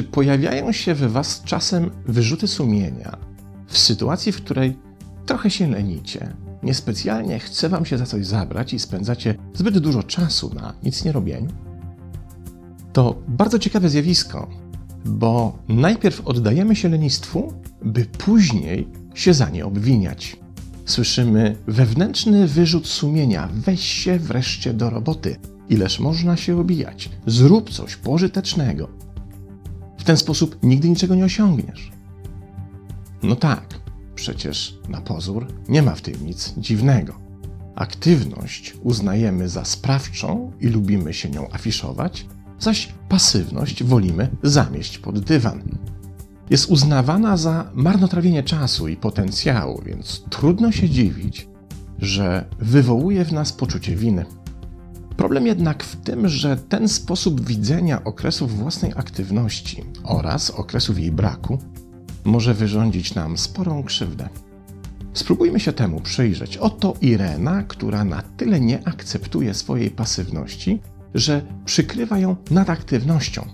Czy pojawiają się we Was czasem wyrzuty sumienia w sytuacji, w której trochę się lenicie, niespecjalnie chce Wam się za coś zabrać i spędzacie zbyt dużo czasu na nic nie robieniu? To bardzo ciekawe zjawisko, bo najpierw oddajemy się lenistwu, by później się za nie obwiniać. Słyszymy wewnętrzny wyrzut sumienia: weź się wreszcie do roboty. Ileż można się obijać? Zrób coś pożytecznego. W ten sposób nigdy niczego nie osiągniesz. No tak, przecież na pozór nie ma w tym nic dziwnego. Aktywność uznajemy za sprawczą i lubimy się nią afiszować, zaś pasywność wolimy zamieść pod dywan. Jest uznawana za marnotrawienie czasu i potencjału, więc trudno się dziwić, że wywołuje w nas poczucie winy. Problem jednak w tym, że ten sposób widzenia okresów własnej aktywności oraz okresów jej braku może wyrządzić nam sporą krzywdę. Spróbujmy się temu przyjrzeć. Oto Irena, która na tyle nie akceptuje swojej pasywności, że przykrywa ją nadaktywnością.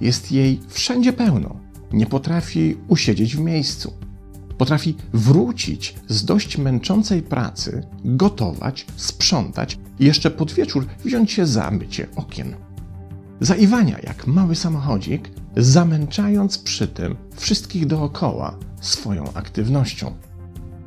Jest jej wszędzie pełno. Nie potrafi usiedzieć w miejscu. Potrafi wrócić z dość męczącej pracy, gotować, sprzątać i jeszcze pod wieczór wziąć się za mycie okien. Zaiwania jak mały samochodzik, zamęczając przy tym wszystkich dookoła swoją aktywnością.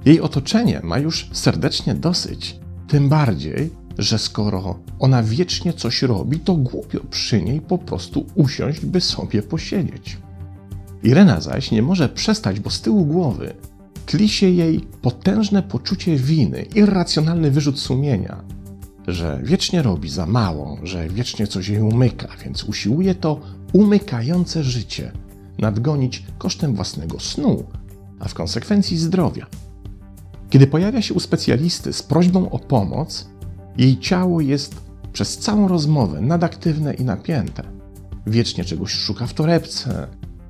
Jej otoczenie ma już serdecznie dosyć, tym bardziej, że skoro ona wiecznie coś robi, to głupio przy niej po prostu usiąść, by sobie posiedzieć. Irena zaś nie może przestać, bo z tyłu głowy tli się jej potężne poczucie winy, irracjonalny wyrzut sumienia, że wiecznie robi za mało, że wiecznie coś jej umyka, więc usiłuje to umykające życie nadgonić kosztem własnego snu, a w konsekwencji zdrowia. Kiedy pojawia się u specjalisty z prośbą o pomoc, jej ciało jest przez całą rozmowę nadaktywne i napięte. Wiecznie czegoś szuka w torebce,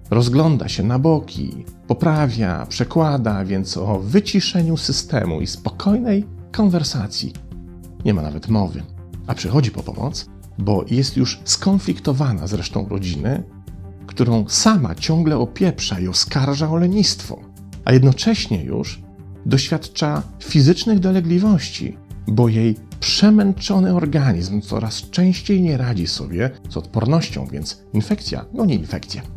rozgląda się na boki, poprawia, przekłada, więc o wyciszeniu systemu i spokojnej konwersacji nie ma nawet mowy. A przychodzi po pomoc, bo jest już skonfliktowana z resztą rodziny, którą sama ciągle opieprza i oskarża o lenistwo, a jednocześnie już doświadcza fizycznych dolegliwości, bo jej przemęczony organizm coraz częściej nie radzi sobie z odpornością, więc infekcja goni infekcję.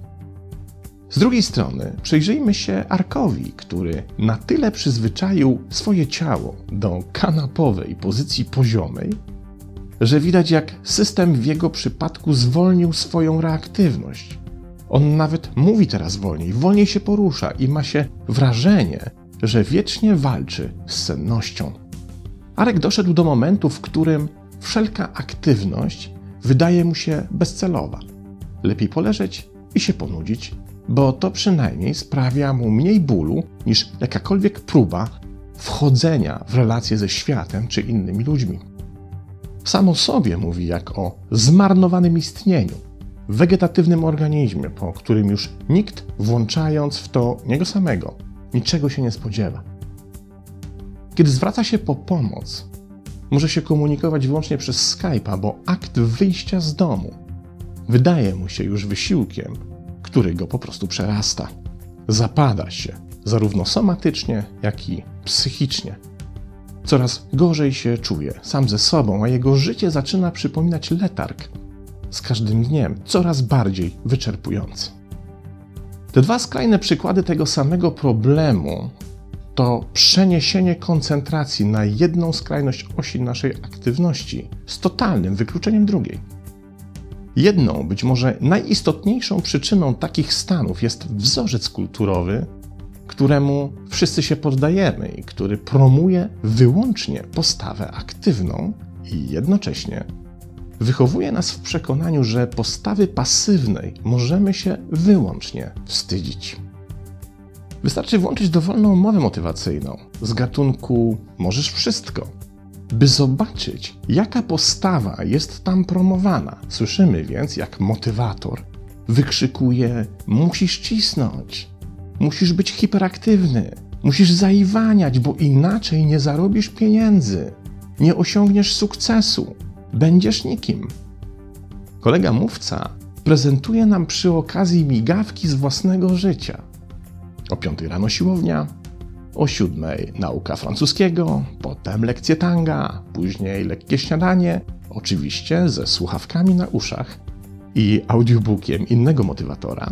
Z drugiej strony przyjrzyjmy się Arkowi, który na tyle przyzwyczaił swoje ciało do kanapowej pozycji poziomej, że widać jak system w jego przypadku zwolnił swoją reaktywność. On nawet mówi teraz wolniej, wolniej się porusza i ma się wrażenie, że wiecznie walczy z sennością. Arek doszedł do momentu, w którym wszelka aktywność wydaje mu się bezcelowa. Lepiej poleżeć i się ponudzić, bo to przynajmniej sprawia mu mniej bólu niż jakakolwiek próba wchodzenia w relacje ze światem czy innymi ludźmi. Samo sobie mówi jak o zmarnowanym istnieniu, wegetatywnym organizmie, po którym już nikt, włączając w to niego samego, niczego się nie spodziewa. Kiedy zwraca się po pomoc, może się komunikować wyłącznie przez Skype'a, bo akt wyjścia z domu wydaje mu się już wysiłkiem, który go po prostu przerasta. Zapada się, zarówno somatycznie, jak i psychicznie. Coraz gorzej się czuje sam ze sobą, a jego życie zaczyna przypominać letarg. Z każdym dniem coraz bardziej wyczerpujący. Te dwa skrajne przykłady tego samego problemu to przeniesienie koncentracji na jedną skrajność osi naszej aktywności z totalnym wykluczeniem drugiej. Jedną, być może najistotniejszą przyczyną takich stanów jest wzorzec kulturowy, któremu wszyscy się poddajemy i który promuje wyłącznie postawę aktywną i jednocześnie wychowuje nas w przekonaniu, że postawy pasywnej możemy się wyłącznie wstydzić. Wystarczy włączyć dowolną mowę motywacyjną z gatunku możesz wszystko, by zobaczyć, jaka postawa jest tam promowana. Słyszymy więc, jak motywator wykrzykuje: Musisz cisnąć, musisz być hiperaktywny, musisz zaiwaniać, bo inaczej nie zarobisz pieniędzy, nie osiągniesz sukcesu, będziesz nikim. Kolega mówca prezentuje nam przy okazji migawki z własnego życia. O 5 rano siłownia, o 7 nauka francuskiego, potem lekcje tanga, później lekkie śniadanie, oczywiście ze słuchawkami na uszach i audiobookiem innego motywatora.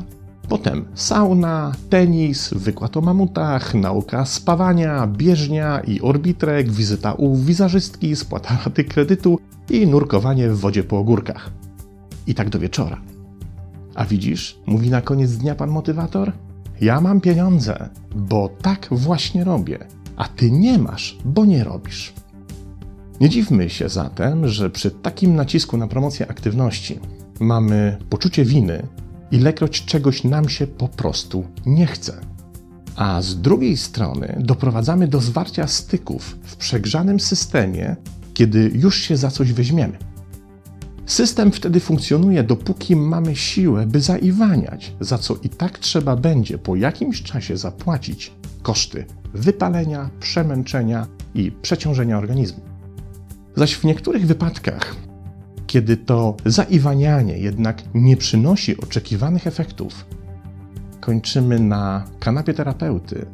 Potem sauna, tenis, wykład o mamutach, nauka spawania, bieżnia i orbitrek, wizyta u wizerzystki, spłata raty kredytu i nurkowanie w wodzie po ogórkach. I tak do wieczora. A widzisz, mówi na koniec dnia pan motywator? Ja mam pieniądze, bo tak właśnie robię, a ty nie masz, bo nie robisz. Nie dziwmy się zatem, że przy takim nacisku na promocję aktywności mamy poczucie winy, ilekroć czegoś nam się po prostu nie chce. A z drugiej strony doprowadzamy do zwarcia styków w przegrzanym systemie, kiedy już się za coś weźmiemy. System wtedy funkcjonuje, dopóki mamy siłę, by zaiwaniać, za co i tak trzeba będzie po jakimś czasie zapłacić koszty wypalenia, przemęczenia i przeciążenia organizmu. Zaś w niektórych wypadkach, kiedy to zaiwanianie jednak nie przynosi oczekiwanych efektów, kończymy na kanapie terapeuty,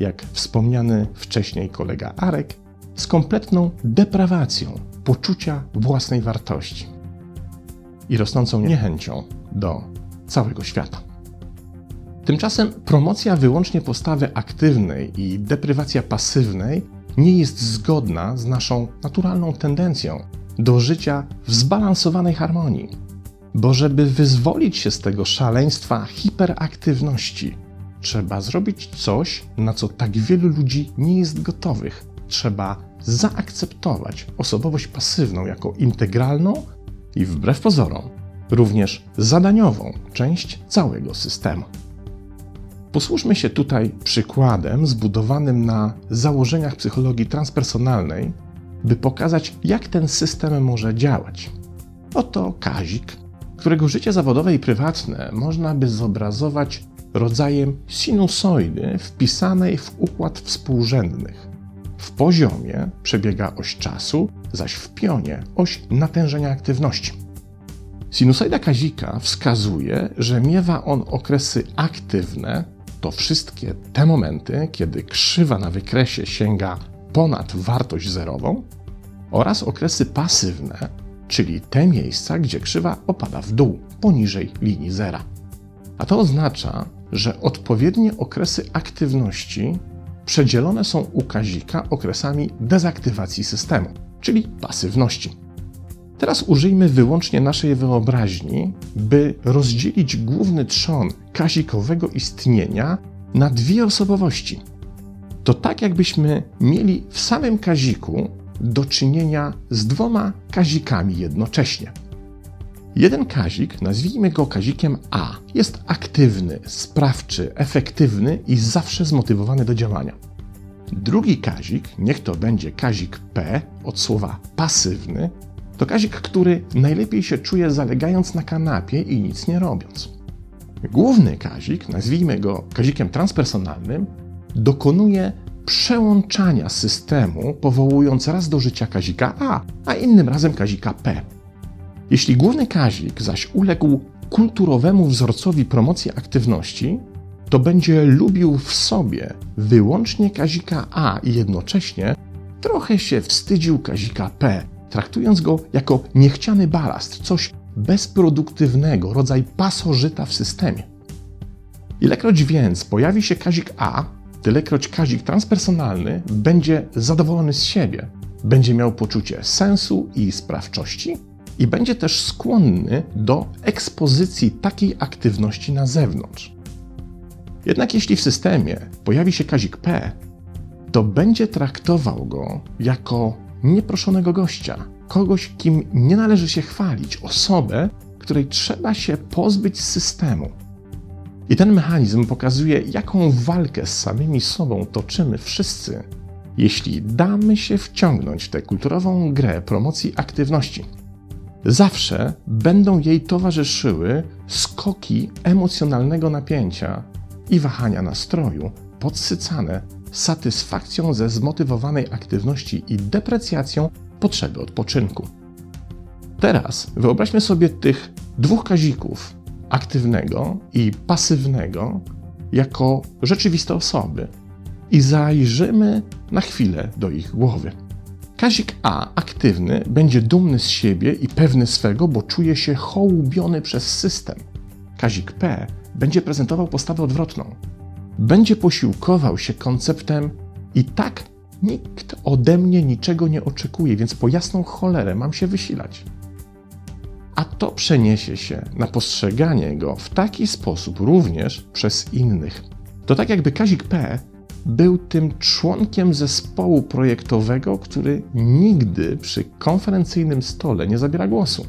jak wspomniany wcześniej kolega Arek, z kompletną deprawacją poczucia własnej wartości i rosnącą niechęcią do całego świata. Tymczasem promocja wyłącznie postawy aktywnej i deprywacja pasywnej nie jest zgodna z naszą naturalną tendencją do życia w zbalansowanej harmonii. Bo żeby wyzwolić się z tego szaleństwa hiperaktywności, trzeba zrobić coś, na co tak wielu ludzi nie jest gotowych. Trzeba zaakceptować osobowość pasywną jako integralną i wbrew pozorom również zadaniową część całego systemu. Posłużmy się tutaj przykładem zbudowanym na założeniach psychologii transpersonalnej, by pokazać, jak ten system może działać. Oto Kazik, którego życie zawodowe i prywatne można by zobrazować rodzajem sinusoidy wpisanej w układ współrzędnych. W poziomie przebiega oś czasu, zaś w pionie oś natężenia aktywności. Sinusoida Kazika wskazuje, że miewa on okresy aktywne, to wszystkie te momenty, kiedy krzywa na wykresie sięga ponad wartość zerową, oraz okresy pasywne, czyli te miejsca, gdzie krzywa opada w dół, poniżej linii zera. A to oznacza, że odpowiednie okresy aktywności przedzielone są u Kazika okresami dezaktywacji systemu, czyli pasywności. Teraz użyjmy wyłącznie naszej wyobraźni, by rozdzielić główny trzon kazikowego istnienia na dwie osobowości. To tak, jakbyśmy mieli w samym kaziku do czynienia z dwoma kazikami jednocześnie. Jeden kazik, nazwijmy go kazikiem A, jest aktywny, sprawczy, efektywny i zawsze zmotywowany do działania. Drugi kazik, niech to będzie kazik P od słowa pasywny, to kazik, który najlepiej się czuje zalegając na kanapie i nic nie robiąc. Główny kazik, nazwijmy go kazikiem transpersonalnym, dokonuje przełączania systemu, powołując raz do życia kazika A, a innym razem kazika P. Jeśli główny kazik zaś uległ kulturowemu wzorcowi promocji aktywności, to będzie lubił w sobie wyłącznie kazika A i jednocześnie trochę się wstydził kazika P, traktując go jako niechciany balast, coś bezproduktywnego, rodzaj pasożyta w systemie. Ilekroć więc pojawi się kazik A, tylekroć kazik transpersonalny będzie zadowolony z siebie, będzie miał poczucie sensu i sprawczości i będzie też skłonny do ekspozycji takiej aktywności na zewnątrz. Jednak jeśli w systemie pojawi się kazik P, to będzie traktował go jako nieproszonego gościa, kogoś, kim nie należy się chwalić, osobę, której trzeba się pozbyć z systemu. I ten mechanizm pokazuje, jaką walkę z samymi sobą toczymy wszyscy, jeśli damy się wciągnąć w tę kulturową grę promocji aktywności. Zawsze będą jej towarzyszyły skoki emocjonalnego napięcia i wahania nastroju, podsycane satysfakcją ze zmotywowanej aktywności i deprecjacją potrzeby odpoczynku. Teraz wyobraźmy sobie tych dwóch kazików aktywnego i pasywnego jako rzeczywiste osoby i zajrzymy na chwilę do ich głowy. Kazik A, aktywny, będzie dumny z siebie i pewny swego, bo czuje się hołubiony przez system. Kazik P będzie prezentował postawę odwrotną. Będzie posiłkował się konceptem i tak nikt ode mnie niczego nie oczekuje, więc po jasną cholerę mam się wysilać. A to przeniesie się na postrzeganie go w taki sposób również przez innych. To tak jakby Kazik P był tym członkiem zespołu projektowego, który nigdy przy konferencyjnym stole nie zabiera głosu.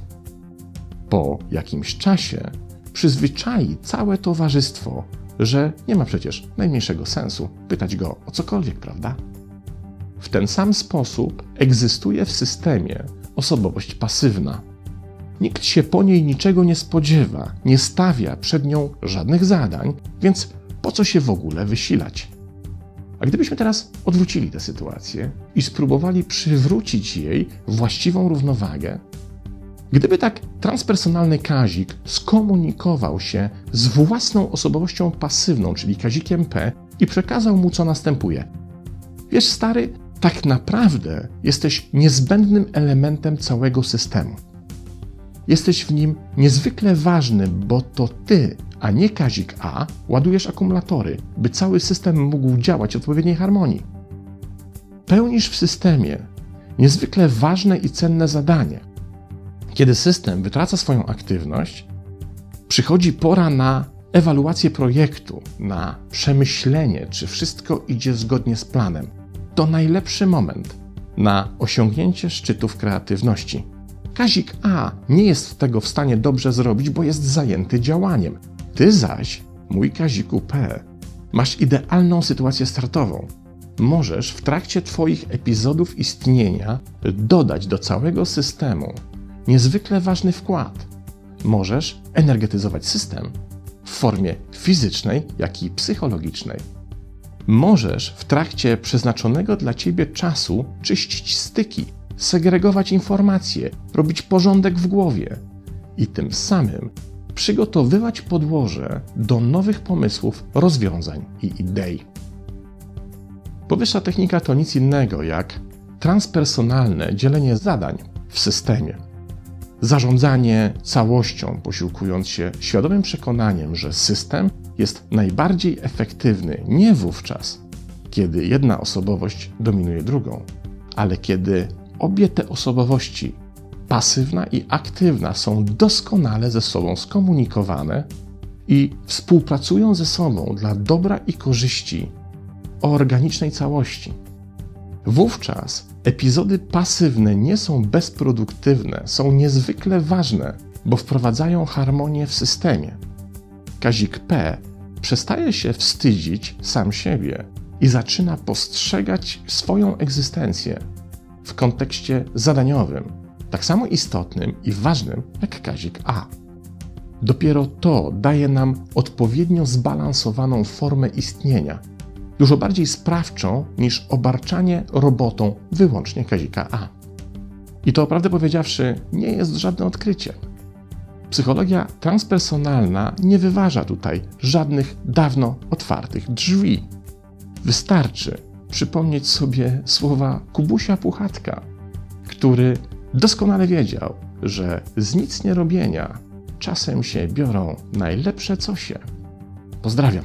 Po jakimś czasie przyzwyczai całe towarzystwo, że nie ma przecież najmniejszego sensu pytać go o cokolwiek, prawda? W ten sam sposób egzystuje w systemie osobowość pasywna. Nikt się po niej niczego nie spodziewa, nie stawia przed nią żadnych zadań, więc po co się w ogóle wysilać? A gdybyśmy teraz odwrócili tę sytuację i spróbowali przywrócić jej właściwą równowagę, gdyby tak transpersonalny Kazik skomunikował się z własną osobowością pasywną, czyli Kazikiem P, i przekazał mu, co następuje. Wiesz, stary, tak naprawdę jesteś niezbędnym elementem całego systemu. Jesteś w nim niezwykle ważny, bo to ty a nie Kazik A, ładujesz akumulatory, by cały system mógł działać w odpowiedniej harmonii. Pełnisz w systemie niezwykle ważne i cenne zadanie. Kiedy system wytraca swoją aktywność, przychodzi pora na ewaluację projektu, na przemyślenie, czy wszystko idzie zgodnie z planem. To najlepszy moment na osiągnięcie szczytów kreatywności. Kazik A nie jest tego w stanie dobrze zrobić, bo jest zajęty działaniem. Ty zaś, mój Kaziku P, masz idealną sytuację startową. Możesz w trakcie Twoich epizodów istnienia dodać do całego systemu niezwykle ważny wkład. Możesz energetyzować system w formie fizycznej, jak i psychologicznej. Możesz w trakcie przeznaczonego dla Ciebie czasu czyścić styki, segregować informacje, robić porządek w głowie i tym samym przygotowywać podłoże do nowych pomysłów, rozwiązań i idei. Powyższa technika to nic innego jak transpersonalne dzielenie zadań w systemie. Zarządzanie całością, posiłkując się świadomym przekonaniem, że system jest najbardziej efektywny nie wówczas, kiedy jedna osobowość dominuje drugą, ale kiedy obie te osobowości pasywna i aktywna są doskonale ze sobą skomunikowane i współpracują ze sobą dla dobra i korzyści organicznej całości. Wówczas epizody pasywne nie są bezproduktywne, są niezwykle ważne, bo wprowadzają harmonię w systemie. Kazik P przestaje się wstydzić sam siebie i zaczyna postrzegać swoją egzystencję w kontekście zadaniowym, tak samo istotnym i ważnym jak kazik A. Dopiero to daje nam odpowiednio zbalansowaną formę istnienia, dużo bardziej sprawczą niż obarczanie robotą wyłącznie kazika A. I to, prawdę powiedziawszy, nie jest żadne odkrycie. Psychologia transpersonalna nie wyważa tutaj żadnych dawno otwartych drzwi. Wystarczy przypomnieć sobie słowa Kubusia Puchatka, który Doskonale wiedział, że z nic nie robienia czasem się biorą najlepsze co się. Pozdrawiam.